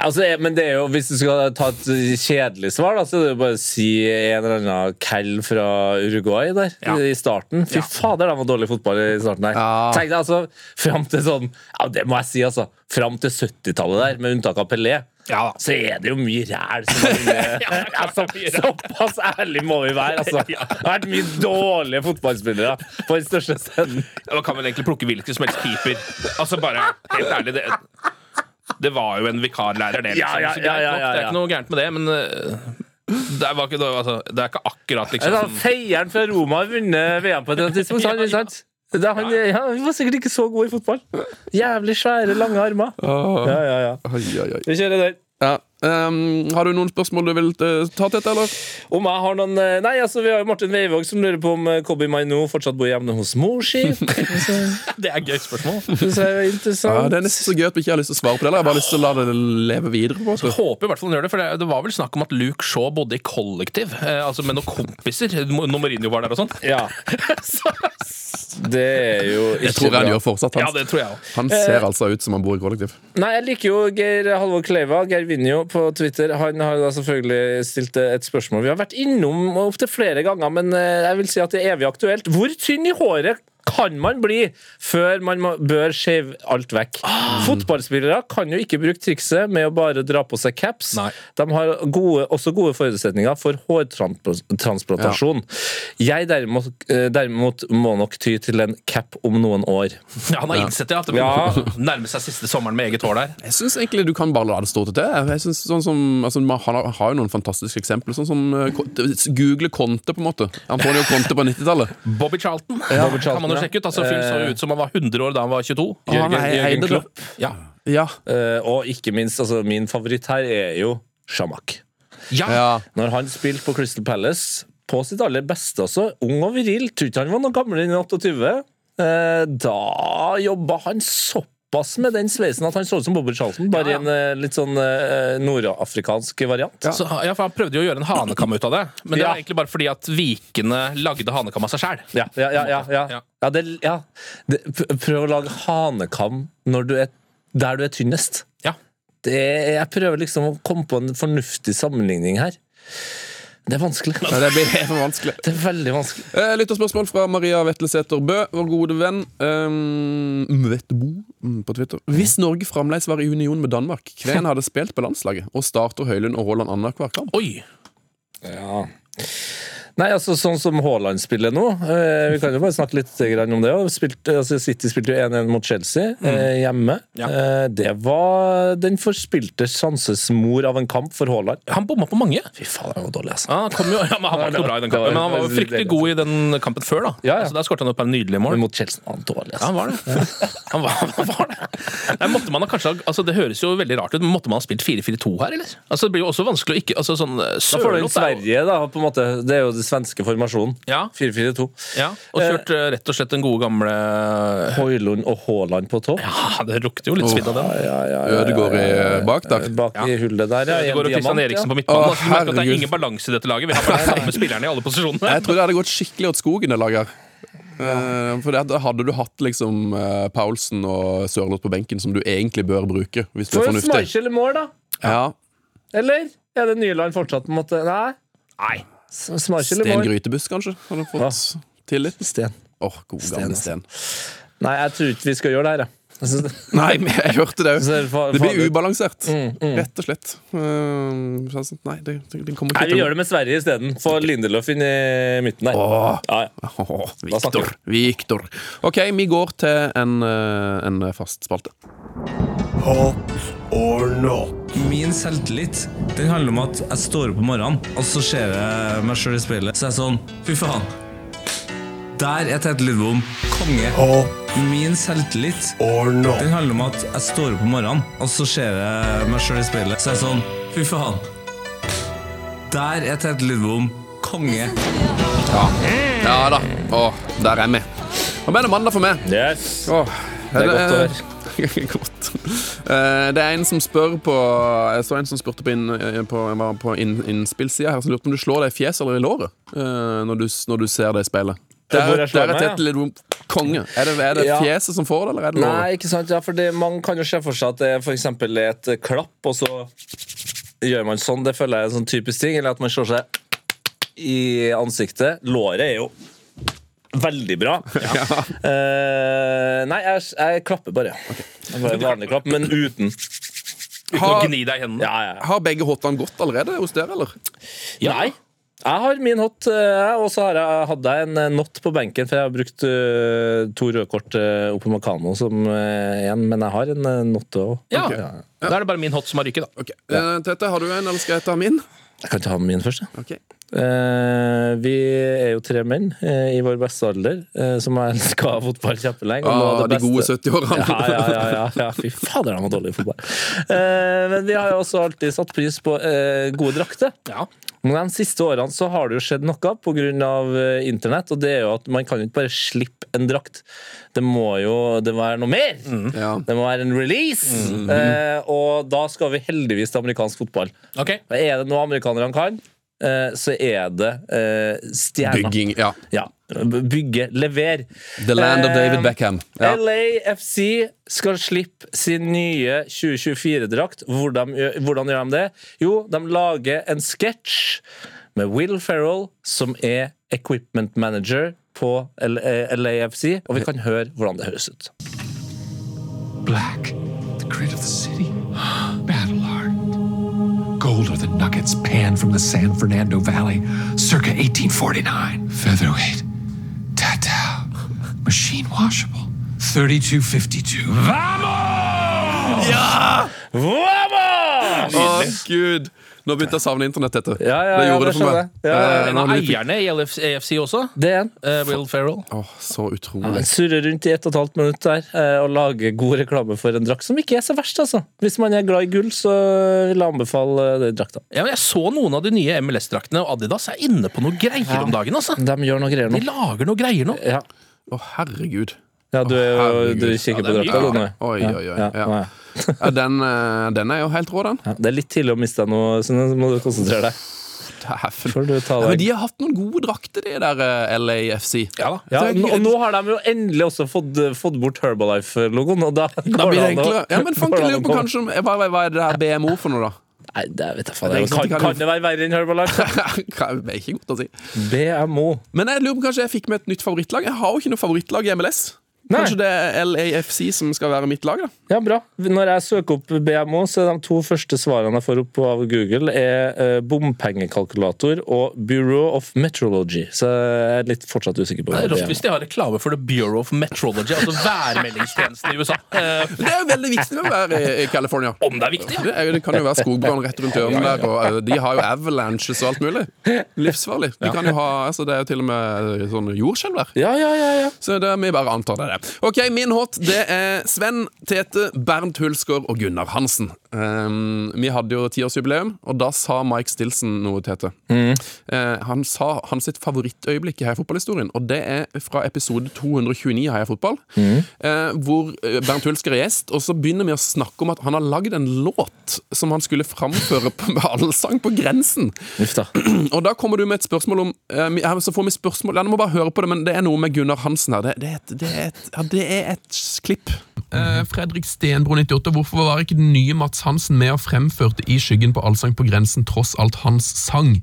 Altså, men det er jo, Hvis du skal ta et kjedelig svar, da, så er det jo bare å si en eller annen Cal fra Uruguay der Ja. i starten. Fy fader, de var dårlig fotball i starten der. Ja. Tenk deg altså, fram til sånn Ja, det må jeg si, altså. Fram til 70-tallet der, med unntak av Pelé. Ja. Så er det jo mye ræl som vunnet. altså, Såpass ærlig må vi være. Altså. Det har vært mye dårlige fotballspillere på den største scenen. Man kan vel egentlig plukke hvilken som helst keeper. Altså bare, helt ærlig det, det var jo en vikarlærer, det. Ja, ja, ja, ja, ja, Det er ikke noe gærent med det, men øh, det, er, ikke, altså, det er ikke akkurat liksom Altså, Feieren fra Roma har vunnet VM på et tidspunkt. han, Ikke sant? Det er han, ja, han var sikkert ikke så god i fotball. Jævlig svære, lange armer. Ja, ja, ja. Oi, oi, oi. Vi kjører der. Ja, Um, har du noen spørsmål du vil eh, ta til, eller? Om jeg har noen eh, Nei, altså, vi har jo Martin Weivåg som lurer på om eh, Kobi Maino fortsatt bor hjemme hos mor si. Det er et gøy spørsmål. Det er Ja, interessant. det er nesten så gøy at vi ikke har lyst til å svare på det. Eller jeg har bare lyst til å la det leve videre. på jeg. Håper i hvert fall han gjør det, for det, det var vel snakk om at Luke Shaw bodde i kollektiv. Eh, altså med noen kompiser. Når Mourinho var der og sånn. Ja, Så- det er jo ikke Jeg tror han bra. gjør fortsatt. ja, Han, det tror jeg også. han ser altså ut som han bor i kollektiv. Nei, jeg liker jo Geir Halvor Kleiva, Geir Vinjo, på Twitter. Han har da selvfølgelig stilt et spørsmål vi har vært innom opptil flere ganger, men eh, jeg vil si at det er evig aktuelt. Hvor tynn i håret kan man bli før man må, bør shave alt vekk? Fotballspillere kan jo ikke bruke trikset med å bare dra på seg caps. Nei. De har gode, også gode forutsetninger for hårtransplantasjon. Jeg derimot, eh, derimot må nok ty til en cap om noen år. Ja, han har innsett det, at det Ja. nærmer seg siste sommeren med eget hår der. Jeg syns egentlig du kan bare la det stå til det. Jeg synes sånn som, altså, man har, har jo noen fantastiske eksempler. Sånn som eh, Google Conte, på en måte. Antonio Conte på 90-tallet. Bobby Charlton, Bobby Charlton, sjekke ut. Altså, Fyren så ut som han var 100 år da han var 22. Han Jørgen- er Jørgen. Klopp. Ja. Ja. Uh, og ikke minst, altså, min favoritt her er jo Shamak. Ja. ja. Når han spilte på Crystal Palace, på sitt aller beste også, ung og viril, tror ikke han var noe gammel enn 28, uh, da jobba han såpass med den sveisen at han så ut som Bobby Charlton, bare i Ja, ja. en eh, litt sånn eh, nordafrikansk variant. Så, ja, for Han prøvde jo å gjøre en hanekam ut av det, men det Ja. var egentlig bare fordi at vikene lagde hanekam av seg sjæl. Ja, ja, ja. ja, ja. Ja. ja, det, ja. Det, pr- prøv å lage hanekam når du er, der du er tynnest. Ja. Det, jeg prøver liksom å komme på en fornuftig sammenligning her. Det er vanskelig. Ja, Det blir for vanskelig. Det er veldig vanskelig. Eh, Lytterspørsmål fra Maria Vetlesæter Bø, vår gode venn. Um, Vettebo mm, på Twitter. Hvis Norge fremdeles var i union med Danmark, hvem hadde spilt på landslaget? Og starter Høylund og Haaland annenhver kamp? Oi! Ja. Nei, altså sånn som Haaland spiller nå eh, Vi kan jo bare snakke litt grann om det. Spilt, altså City spilte jo 1-1 mot Chelsea eh, hjemme. Ja. Eh, det var den forspilte sjanses mor av en kamp for Haaland. Han bomma på mange. Fy faen, han var dårlig, altså. Ah, kom jo, ja, men han var ikke bra i den kampen, men han var det fryktelig god i den kampen før. da Ja, ja. Altså, Der skåret han opp et nydelig mål. Men mot Chelsea var han dårlig, altså. han var det. Han var, han var det. Nei, måtte man ha kanskje, altså Det høres jo veldig rart ut, men måtte man ha spilt 4-4-2 her, eller? Altså Det blir jo også vanskelig å ikke altså sånn Da får du inn er Sverige, da. på en måte Det er jo den svenske formasjonen. Ja, 4-4-2. ja, og kjørt eh, rett og slett den gode gamle Høylund og Haaland på topp. Ja, det lukter jo litt svidd av den. Ja, ja, ja, Ødegaard i eh, bak der. Bak i hullet der, ja. i en Ødegaard og Christian diamant, Eriksen på midtbanen. Å, altså, du merker at det er herregud. ingen balanse i dette laget. Vi har bare de samme spillerne i alle posisjonene. Jeg tror det hadde gått skikkelig åt skogen, det laget her. Eh, for det, hadde du hatt liksom eh, Paulsen og Sørloth på benken, som du egentlig bør bruke, hvis du er fornuftig. For fornuftig. Schmeichel i mål, da. Ja. Eller? Er det Nyland fortsatt på en måte Nei. Nei. S- Schmeichel i Sten. Grytebuss, kanskje? Har du fått tillit? Sten. Åh, god gamle Sten, Sten. Nei, jeg tror ikke vi skal gjøre det her, jeg. Nei, men jeg hørte det òg. det blir ubalansert, mm. rett og slett. Så- nei, det, det, kommer ikke Nei, vi gjør det med Sverige isteden. Få Lindelöf inn i midten der. Åh. Ja, ja. Åh, Victor. Victor. OK, vi går til en, eh, en fast spalte. Hot or not? Min selvtillit den handler om at jeg står opp om morgenen, og så ser jeg meg sjøl i speilet. Så er jeg sånn Fy faen. Der er Tete Lidbom konge. Oh. Min selvtillit or not? den handler om at jeg står opp om morgenen, og så ser jeg meg sjøl i speilet. Så er jeg sånn Fy faen. Der er Tete Lidbom konge. Ja ja da. Åh, der er vi. Nå ble det mandag for meg. Yes. Åh, Det er godt å høre. godt. Eh, det er en som spør på Jeg så en som spurte på, inn, eh, på, var på inn, innspillsida her, som lurte på om du slår deg i fjeset eller i låret eh, når, du, når du ser det i speilet. Der, der er meg, ja. Konge. Er det, er det Ja. fjeset som får det, eller er det låret? Nei, ikke sant. Ja, for det, man kan jo se for seg at det er et klapp, og så gjør man sånn. Det føler jeg er en sånn typisk ting. Eller at man slår seg i ansiktet. Låret er jo veldig bra. Eh, nei, jeg, jeg klapper bare. Okay. var en vanlig klapp, men uten. Uten å gni deg i hendene. Ja, ja. Har begge hottene gått allerede hos dere, eller? Nei. Jeg har min hot, eh, og så har jeg, hadde jeg en eh, not på benken, for jeg har brukt to rødkort kort oppe i Makano som én, men jeg har en uh, not òg. Ja. Ok. Da er det bare min hot som har ryket, da. Okay. Tete, har du en, eller skal jeg ta min? Jeg kan ta min først. jeg. Ok. Eh, vi er jo tre menn eh, i vår beste alder eh, som har elska fotball kjempelenge. Ah, de de gode 70-årene. Ja, ja, ja, ja, ja. Fy fader, de var dårlige i fotball. Men vi har jo også alltid satt pris på gode drakter. Ja. Men de siste årene så har det jo skjedd noe pga. Internett, og det er jo at man kan jo ikke bare slippe en drakt. Det må jo det være noe mer! Ja. Det må være en release! Eh, og da skal vi heldigvis til amerikansk fotball. Okay. Er det noe amerikanerne kan, så er det eh, stjerner. Bygging. Ja. Ja. Bygge, lever. The land of David Eh, Beckham. Ja. LAFC skal slippe sin nye 2024-drakt. Hvordan, hvordan gjør de det? Jo, de lager en sketsj med Will Ferrell, som er equipment manager på eh, LAFC, og vi kan høre hvordan det høres ut. Black, the grid of the city. Gold are the nuggets panned from the San Fernando Valley circa 1849. Featherweight. Tatau. Machine washable. 3252. Vamos! Vamos! Å, gud! Nå begynte jeg å savne internett, dette. Ja, ja, det ja, gjorde det det for meg. Ja, ja, Eh, En av eierne i LF AFC også, Det er en. eh, Will Ferrell. Åh, så utrolig. Han surrer rundt i ett og et halvt minutt der eh, og lager god reklame for en drakt som ikke er så verst, altså. Hvis man er glad i gull, så vil jeg anbefale den drakta. Ja, men jeg så noen av de nye MLS-draktene, og Adidas er inne på noe greier om dagen. altså. De gjør noe greier nå. De lager noe greier nå. Ja, Å, herregud. ja du, er du kikker Ja, på drakta, du nå? Oi, Ja, oi, oi. ja, Ja. den, eh, den er jo helt rå, den. Ja, Det er litt tidlig å miste noe, så nå må du konsentrere deg. Ja, men de har hatt noen gode drakter, de der eh, LAFC. Ja. Ja, og nå har de jo endelig også fått, fått bort Herbalife-logoen, og da Da blir det enklere. Ja, men fanken lurer på kanskje hva, hva, er det der BMO for noe, da? Nei, det vet jeg faen. Det kan kan det være verre enn Herbalife? det er ikke godt å si. BMO. Men jeg lurer på kanskje jeg fikk med et nytt favorittlag. Jeg har jo ikke noe favorittlag i MLS. Nei. Kanskje det er LAFC som skal være mitt lag? da Ja, bra. Når jeg søker opp BMO, så er de to første svarene jeg får opp av Google, er eh, bompengekalkulator og Bureau of Metrology. Så jeg er litt fortsatt usikker på Det er rått hvis de har reklame for The Bureau of Metrology, altså værmeldingstjenesten i USA. Eh, Det er jo veldig viktig å være i, California. om det er viktig, ja. Det, er, kan jo være skogbrann rett rundt hjørnet der, og eh, de har jo avalanches og alt mulig. Livsfarlig. De kan jo ha, altså Det er jo til og med sånn jordskjelv der. Ja, ja, ja, ja. Så det, vi bare antar det. Det. Ok, Min hot det er Sven, Tete, Bernt Hulsker og Gunnar Hansen. Um, vi hadde jo tiårsjubileum, og da sa Mike Stilson noe, Tete. Eh, han sa hans sitt favorittøyeblikk i Heia Fotball-historien, og det er fra episode 229 av Heia Fotball. eh, hvor eh, Bernt Hulsker er gjest, og så begynner vi å snakke om at han har lagd en låt som han skulle framføre på med allsang på grensen. Ufta. Og da kommer du med et spørsmål om uh, Så får vi spørsmål Ja, du må bare høre på det, men det er noe med Gunnar Hansen her. Det, det, det, er, et, ja, det er et klipp. Fredrik Stenbro 98, hvorfor var ikke den nye Mats Hansen med og fremførte I skyggen på Allsang på grensen, tross alt hans sang?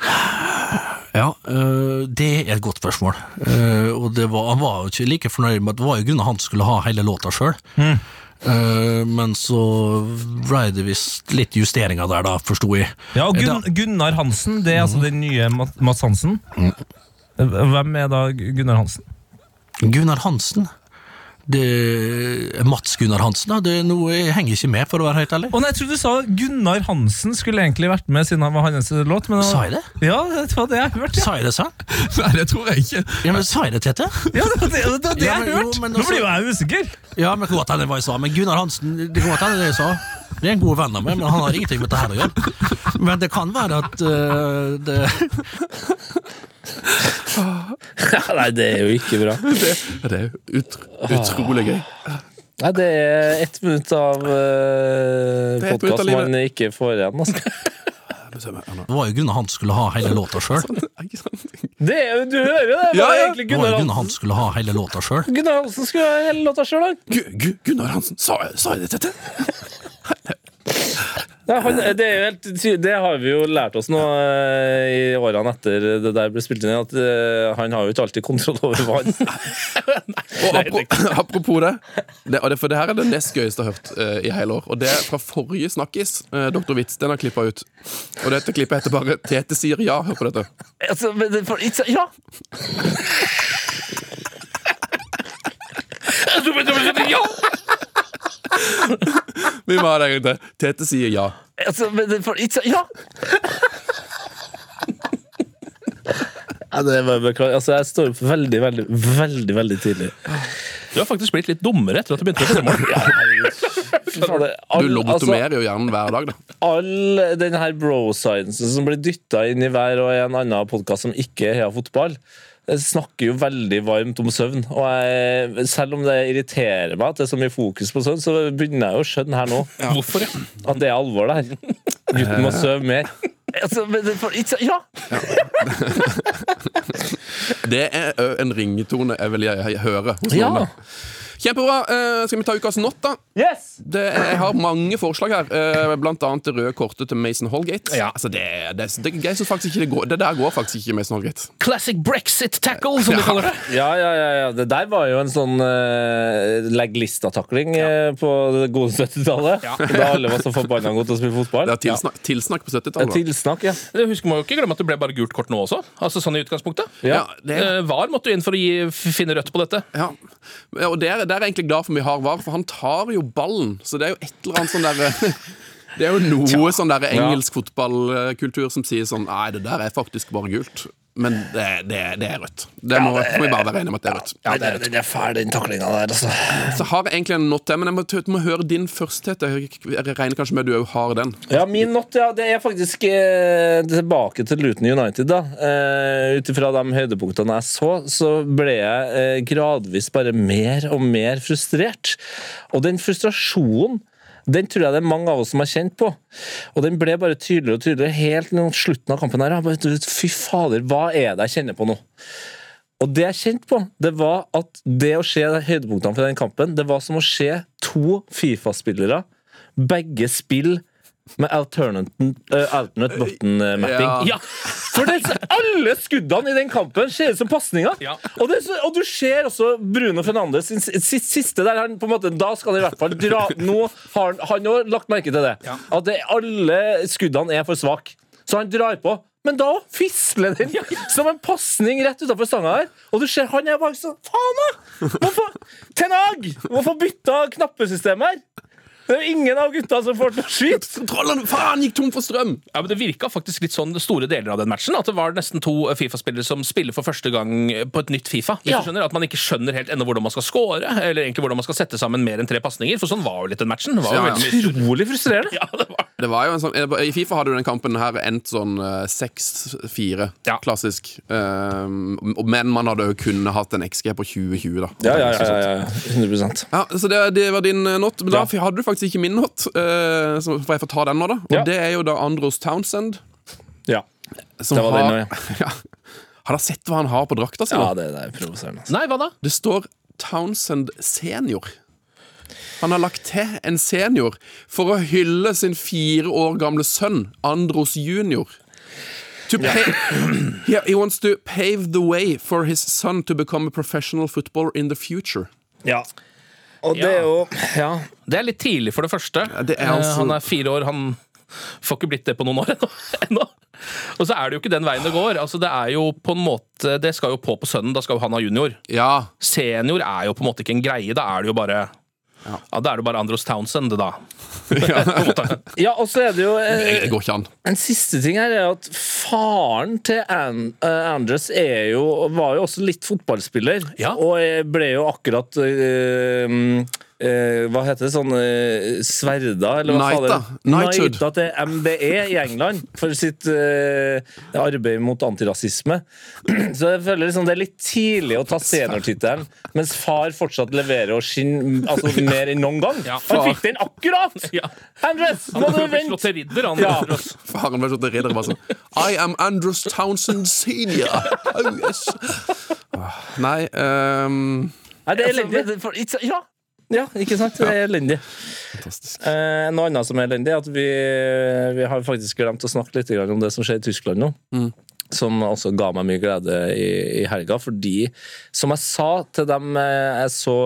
Ja, øh, det er et godt spørsmål. Uh, og det var, han var jo ikke like fornøyd med at det var jo grunnen han skulle ha hele låta sjøl. men så ble det visst litt justeringer der, da, forsto jeg. Ja, og Gun Gunnar Hansen, det er altså den nye Mats Hansen. Hvem er da Gunnar Hansen? Gunnar Hansen det Mats Gunnar Hansen, da. Det noe, jeg henger ikke med, for å være helt ærlig. Å nei, jeg trodde du sa Gunnar Hansen skulle egentlig vært med siden han var hans låt. Men Sa jeg det? Ja, det var det jeg hørte. Ja, Sa jeg det, sa? Nei, det tror jeg ikke. Ja, men Sa jeg det, Tete? ja det var det, det, var det Ja, men jeg hørte! Nå altså- blir jo jeg usikker. Ja, men det godt hende hva jeg sa. Men Gunnar Hansen det kan godt hende det jeg sa. Det er en god venn av meg, men han har ingenting med dette å gjøre. Men det kan være at uh, det Nei, det er jo ikke bra. Det, Det er ut, utrolig gøy. Nei, det er ett minutt av uh, minutt av podkast man ikke får igjen. Altså. Det var jo grunnen han skulle ha hele låta sjøl. Det er, jo- du hører jo det! Det Ja, var ja. egentlig Det var jo Gunnar grunnen han skulle ha hele låta sjøl. Gunnar Hansen skulle ha hele låta sjøl, han. Gu, Gu, Gunnar Hansen, sa, sa jeg det, Tete? Ja, han, det, er jo helt, det har vi jo lært oss nå eh, i årene etter det der ble spilt inn, at eh, han har jo ikke alltid kontroll over vann. Og apropos, apropos det, det, og det, for det her er det nest gøyeste jeg har hørt uh, i hele år. Og det er fra forrige Snakkis. Uh, Dr. Den har klippa ut. Og dette klippet heter bare 'Tete sier ja'. Hør på dette. altså, men det, for, it's, ja! Vi må ha det en gang til. Tete sier ja. Altså, men det, for, ikke, ja! Ja, det var beklager. Altså, jeg står opp veldig, veldig, veldig veldig tidlig. Du har faktisk blitt litt dummere etter at du begynte å. Fy fader, all- Du altså, lobotomerer jo hjernen hver dag, da. all den her bro-sciencen som blir dytta inn i hver og en annen podkast som ikke er Heia Fotball, snakker jo veldig varmt om søvn. Og jeg, selv om det irriterer meg at det er så mye fokus på søvn, så begynner jeg jo å skjønne her nå Hvorfor? ja? at det er alvor, det her. Gutten må sove mer. Altså, men det- for- ikke- ja! Det er en ringetone jeg vil jeg, jeg høre hos Ja. noen. da. Kjempebra. Uh, skal vi ta ukas not, da? Yes! Det, jeg har mange forslag her, Uh, blant annet det røde kortet til Mason Holgate. Ja. Altså, det, det, det, det, går, det der går faktisk ikke Mason Holgate. Classic brexit tackle, som de kaller det. Ja, ja, ja, ja. Det der var jo en sånn uh, legg lista-takling uh, på det gode 70-tallet. Ja. Da alle var så forbanna gode til å spille fotball. Det er tilsnakk, tilsnakk på 70-tallet. Tilsnakk, ja. Det Husker må jo ikke glemme at det ble bare gult kort nå også. Altså sånn i utgangspunktet. Ja, det, VAR måtte jo inn for å gi, finne rødt på dette. ja. Ja, Og der, der er jeg egentlig glad for vi har VAR, for han tar jo ballen. Så det er jo et eller annet sånn derre Det er jo noe sånn der engelsk fotballkultur som sier sånn Nei, det der er faktisk bare gult. Men det, det, det er rødt. Det må, må vi bare være enige om at det er rødt. Ja, det den er fæl, den taklinga der, altså. Så har jeg egentlig en not men jeg må, må høre din først, Tete. Jeg regner kanskje med at du òg har den. Ja, min not ja, det er faktisk eh, tilbake til Luton United. da. Eh, Ut ifra de høydepunktene jeg så, så ble jeg eh, gradvis bare mer og mer frustrert. Og den frustrasjonen den tror jeg det er mange av oss som har kjent på. Og den ble bare tydeligere og tydeligere helt mot slutten av kampen. her. Bare, Fy fader, hva er det jeg kjenner på nå? Og det jeg kjente på, det var at det å se høydepunktene fra den kampen, det var som å se to Fifa-spillere, begge spill med alternate, eh, alternate button-mapping. Ja. Ja, For det, alle skuddene i den kampen ser ut som pasninger! Ja. Og, og du ser også Bruno Fernandes sin siste, der han måte, Da skal han i hvert fall dra Nå har han- han òg lagt merke til det. Ja. At det, alle skuddene er for svake. Så han drar på. Men da fisler den som en pasning rett utafor stanga her. Og du ser han er bare sånn Faen, da! Hvorfor Tenag! Hvorfor bytta knappesystemet her? Det er ingen av gutta som får til å skyte! Kontrollene faen gikk tom for strøm! Ja, men Det virka faktisk litt sånn store deler av den matchen. At det var nesten to Fifa-spillere som spiller for første gang på et nytt Fifa. Hvis Ja. du skjønner At man ikke skjønner helt ennå hvordan man skal score, eller egentlig hvordan man skal sette sammen mer enn tre pasninger. For sånn var jo litt den matchen. Det var jo Ja, ja. Utrolig frustrerende. Ja, det var Det var jo en sånn, I Fifa hadde jo den kampen her endt sånn eh, 6-4. Ja. Klassisk. Um, men man hadde jo kunnet hatt en XG på 2020, da. Ja, ja, ja, ja, ja. 100% Ja, så det, det var din eh, not. Men da Ja. hadde du faktisk ikke min not. uh, så får jeg få ta den nå, da. Og Ja. det er jo da Andros Townsend. Ja. Som Det var har, den ja. Har dere sett hva han har på drakta si? ja, det, det er provoserende. Altså. Nei, hva da? Det står Townsend senior. Han har lagt til en senior for å hylle sin fire år gamle sønn, Andros junior. To pay, yeah, he wants to pave the way for his son to become a professional footballer in the future. Ja. Og det er jo Ja. Det er litt tidlig, for det første. det er Eh, altså- Han er fire år. Han får ikke blitt det på noen år ennå. ennå. Og så er det jo ikke den veien det går. Altså, det er jo på en måte Det skal jo på på sønnen. Da skal jo han ha junior. Ja, Senior er jo på en måte ikke en greie. Da er det jo bare ja. Da er det bare Andros Townsend, da. ja, og så er det jo eh. En siste ting her er at faren til An uh, Andres er jo, var jo også litt fotballspiller. Ja. Og ble jo akkurat mm, eh, Hva heter det? Sånn eh, Sverda? Eller hva Knighta. det? Knighthood. Knighta til MBE i England for sitt eh, arbeid mot antirasisme. Så jeg føler liksom det er litt tidlig å ta seniortittelen, mens far fortsatt leverer og skinner altså, mer enn noen gang. Ja. Han fikk den akkurat! Ja. Andres, må du slått vente! til ridder, han. Ja. Andros. Faren ble slått til ridder bare sånn I am Andrews Townsend senior. Oh, yes. Ah, Nei um Nei, det er for- it's- Ja. Ja, ikke sant? Det er elendig. Fantastisk. Eh, noe annet som er elendig, er at vi, vi har faktisk glemt å snakke litt om det som skjer i Tyskland nå. Som også ga meg mye glede i, i helga. Fordi, som jeg sa til dem eh, jeg så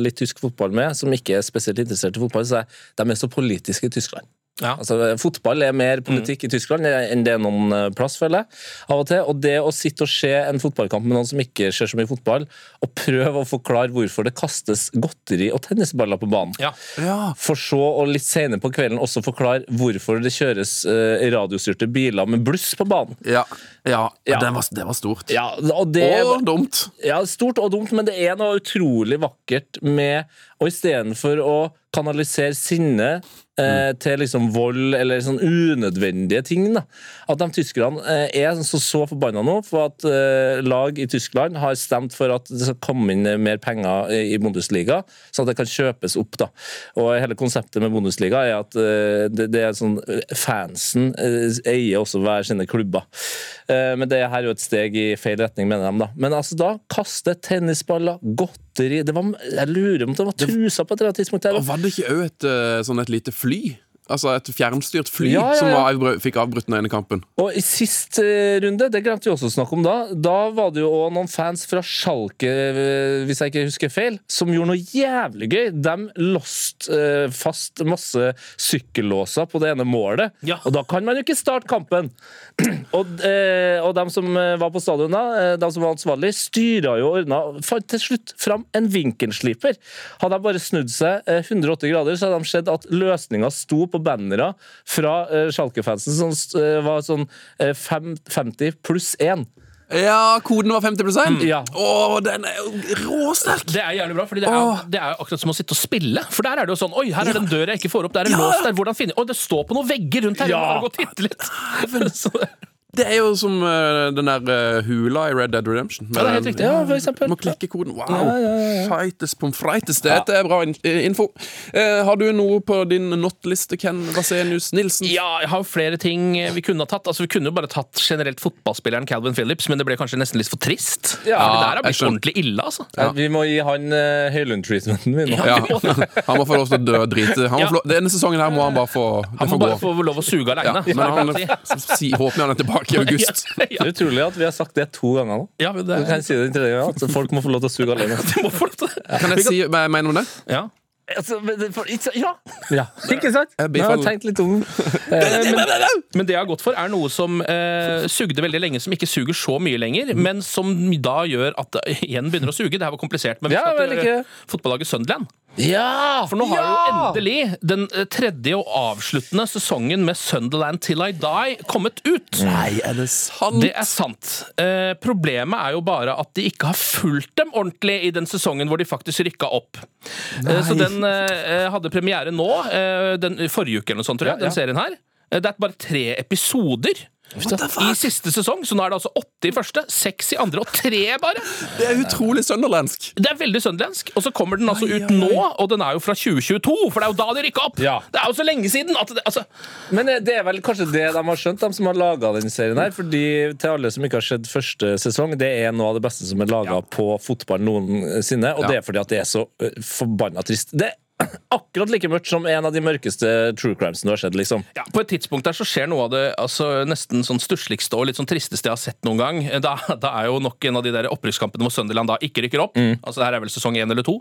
litt tysk fotball med, som ikke er spesielt interessert i fotball, så er de er så politiske i Tyskland. Ja. Altså, fotball er mer politikk i Tyskland enn det er noen eh, plass, føler jeg. Av og til. Og det å sitte og se en fotballkamp med noen som ikke ser så mye fotball, og prøve å forklare hvorfor det kastes godteri og tennisballer på banen. Ja. For så å litt senere på kvelden også forklare hvorfor det kjøres eh, radiostyrte biler med bluss på banen. Ja, ja. Det, var, det var stort. Ja, og det Og dumt. Ja, stort og dumt, men det er noe utrolig vakkert med Og istedenfor å kanalisere sinne eh, til liksom vold eller sånn unødvendige ting, da. At de tyskerne eh, er så, så forbanna nå for at eh, lag i Tyskland har stemt for at det skal komme inn mer penger i i Bundesliga, så at det kan kjøpes opp. da. Og hele konseptet med Bundesliga er at eh, det, det er sånn eh, Fansen eh, eier også hver sine klubber. Eh, men det her er jo et steg i feil retning, mener de. da. Men altså, da kaste tennisballer, godteri det var, Jeg lurer om det var trusa på et eller annet tidspunkt. her. Var det ikke òg et, eh, sånn et lite fly? Altså et fjernstyrt fly Ja, ja, som var fikk avbrutt den ene kampen? Og i sist eh, runde, det glemte vi også å snakke om da, da var det jo noen fans fra Schalke, eh, hvis jeg ikke husker feil, som gjorde noe jævlig gøy. De lost eh, fast masse sykkellåser på det ene målet, Ja. og da kan man jo ikke starte kampen. og, og de som var på stadion da, de som var ansvarlig, styra jo og ordna, fant til slutt fram en vinkelsliper. Hadde de bare snudd seg eh, 180 grader, så hadde de sett at løsninga sto på bannere fra uh, Schalke-fansen som uh, var sånn uh, fem- 50 pluss 1. Ja, koden var 50 mm. Ja. Åh, den er jo råsterk! Det er jævlig bra, fordi det er, det er akkurat som å sitte og spille. For der er det jo sånn Oi, her er det en dør jeg ikke får opp. det er en Ja. lås der. Hvordan finner jeg Å, det står på noen vegger rundt her. Ja. Jeg må gå og titte litt. Det- er jo som uh, den der uh, hula i Red Dead Redemption. Ja, det er helt riktig. Ja, for eksempel. Må klikke koden. Wow! Ja, ja, ja, ja. Fightes pommes frites. Dette er bra in info. Uh, har du noe på din not-liste, Ken Vasenius Nilsen? Ja, jeg har flere ting vi kunne ha tatt. Altså, Vi kunne jo bare tatt generelt fotballspilleren Calvin Phillips, men det ble kanskje nesten litt for trist. Ja, det der har blitt ordentlig ille, altså. Eh, Vi må gi han uh, Høylund-treatmenten vi nå. Ja, han må få lov til å dø og drite. Ja. denne sesongen her må han bare få Han må bare gå. få lov å suge aleine. men han, si, håper han er tilbake i august. Det er utrolig at vi har sagt det to ganger nå. Ja, men det, Så kan jeg si det en tredje gang, at folk må få lov til å suge alene. de må få lov til det. Kan jeg si hva jeg mener om det? Ja. Altså, for- ja. ja, ikke sant? Jeg Nå har jeg tenkt litt om men, men det jeg har gått for, er noe som eh, sugde veldig lenge, som ikke suger så mye lenger, men som da gjør at det igjen begynner å suge. Det her var komplisert, men vi Ja, skal vel, til ikke? eh, fotballaget Sunderland. Ja! For nå har jo endelig den eh, tredje og avsluttende sesongen med Sunderland Till I Die kommet ut. Nei, er det sant? Det er sant. Eh, problemet er jo bare at de ikke har fulgt dem ordentlig i den sesongen hvor de faktisk rykka opp. Eh, så den eh, hadde premiere nå, eh, den, forrige uke eller noe sånt, tror jeg, den serien her. Eh, Det er bare tre episoder. I siste sesong, så nå er det altså åtte i første, seks i andre og tre bare! Det er utrolig sønderlandsk. Det er veldig sønderlandsk. Og så kommer den altså ut nå, og den er jo fra 2022, for det er jo da de rykka opp! Ja. Det er jo så lenge siden! At det, altså, Men eh, det er vel kanskje det de har skjønt, de som har laga denne serien her. Fordi til alle som ikke har sett første sesong, det er noe av det beste som er laga på fotball noensinne. Og Ja. det er fordi at det er så uh, forbanna trist. Det akkurat like mørkt som en av de mørkeste true crimesene du har sett, liksom. ja, på et tidspunkt der så skjer noe av det altså, nesten sånn stussligste og litt sånn tristeste jeg har sett noen gang. Da, da er jo nok en av de der opprykkskampene hvor Sunderland da ikke rykker opp. Altså det her er vel sesong én eller to.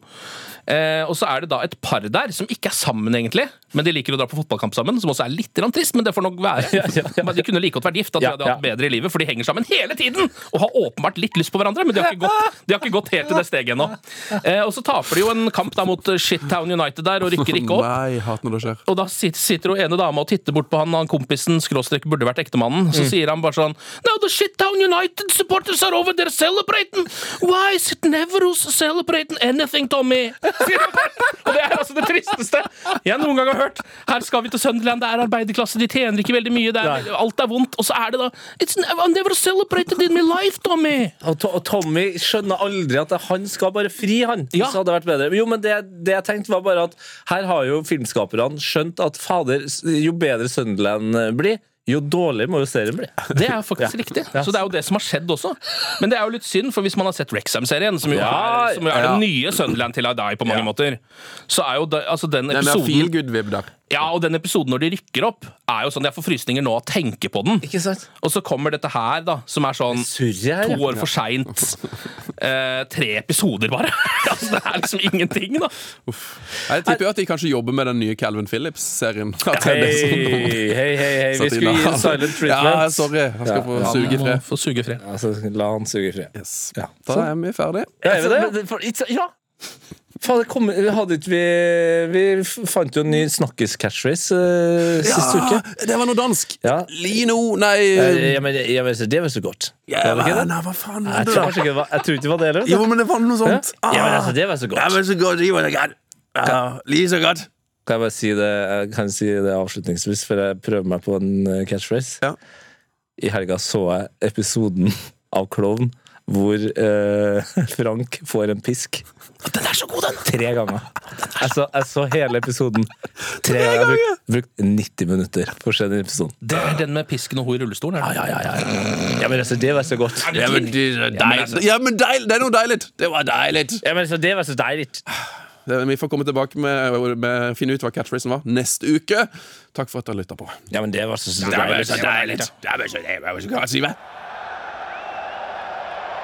Eh, og så er det da et par der som ikke er sammen, egentlig. Men de liker å dra på fotballkamp sammen, som også er litt trist, men det får nok være. Ja, ja, ja. De kunne like godt vært gift, at de hadde hatt bedre i livet, for de henger sammen hele tiden! Og har åpenbart litt lyst på hverandre, men de har ikke gått, de har ikke gått helt til det steget ennå. Eh, og så taper de jo en kamp da mot Shittown United der, og rykker ikke opp. Nei, hat når det skjer. Og da sitter hun ene dama og titter bort på han, han kompisen, skråstrek burde vært ektemannen. Så sier han bare sånn No, the Shittown United supporters are over there celebrating! Why is it never us celebrating anything, Tommy? Og det er altså det tristeste jeg noen gang har hørt. Her skal vi til Sunderland, det er arbeiderklasse, de tjener ikke veldig mye, det er, alt er vondt. Og så er det da It's never celebrated in my life, Tommy! Og, To- og Tommy skjønner aldri at han skal bare fri, han. Ja. Så hadde det vært bedre. Jo, men det, det jeg tenkte var bare at her har jo filmskaperne skjønt at fader, jo bedre Sunderland blir, jo dårligere må jo serien bli. Det er faktisk riktig. Så det er jo det som har skjedd også. Men det er jo litt synd, for hvis man har sett Rexham-serien, som jo Ja, er, som er ja. den nye Sunderland til I Die på mange Ja. måter, så er jo det, altså den Det er mer episoden feel good-vib der. Ja, og den episoden når de rykker opp, er jo sånn jeg får frysninger nå av å tenke på den. Ikke sant? Og så kommer dette her, da, som er sånn Surret to år for seint. Eh, tre episoder, bare. altså, det er liksom ingenting, da. Jeg tipper jo at de kanskje jobber med den nye Calvin Phillips-serien. Er Hei, hei, hei, hei. Vi skulle gi silent treatment. Ja, sorry. Han skal Ja. få Ja, suge i fred. Få suge fred. Altså, la han suge i fred. Yes. Ja. Da er vi ferdige. Ja, er vi det? Ja! Faen, kom, hadde ikke vi Vi fant jo en ny snakkis-catchphrase uh, sist uke. det var noe dansk! Ja. Lino Nei Eh, Ja, men, ja, men det var så godt. ja, var det ikke det? Nei, hva faen Jeg det, tror, ikke det var, jeg tror ikke det var det heller. Jo, men det var noe sånt. Ja, men altså, det var så Ja, godt. men så godt, det var så godt. Ja, like så godt. Kan jeg bare si det, jeg kan si det avslutningsvis, for jeg prøver meg på en eh, catchphrase. Ja. I helga så jeg episoden av Klovn hvor eh, Frank får en pisk. Den er så god, den! Tre ganger. Jeg så, jeg så hele episoden tre ganger. Jeg har brukt, brukt 90 minutter på å se den episoden. Det er den med pisken og hun i rullestolen. Ja. Ja, ja, ja. ja men altså, det var så godt. Ja, men det er deilig. Ja, men deil, det er noe deilig. Det var deilig. Ja, men altså, det var så deilig. Vi får komme tilbake med, med finne ut hva catchphrasen var neste uke. Takk for at dere lytta på. Ja, men det var så, så Det var deilig. så deilig. Det var så deilig. Det var så Sive.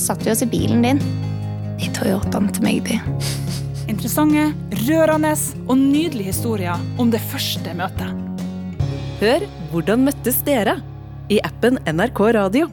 satt vi oss i bilen din. I Toyotaen til meg, de. Interessante, rørende og nydelige historier om det første møtet. Hør Hvordan møttes dere? i appen NRK Radio.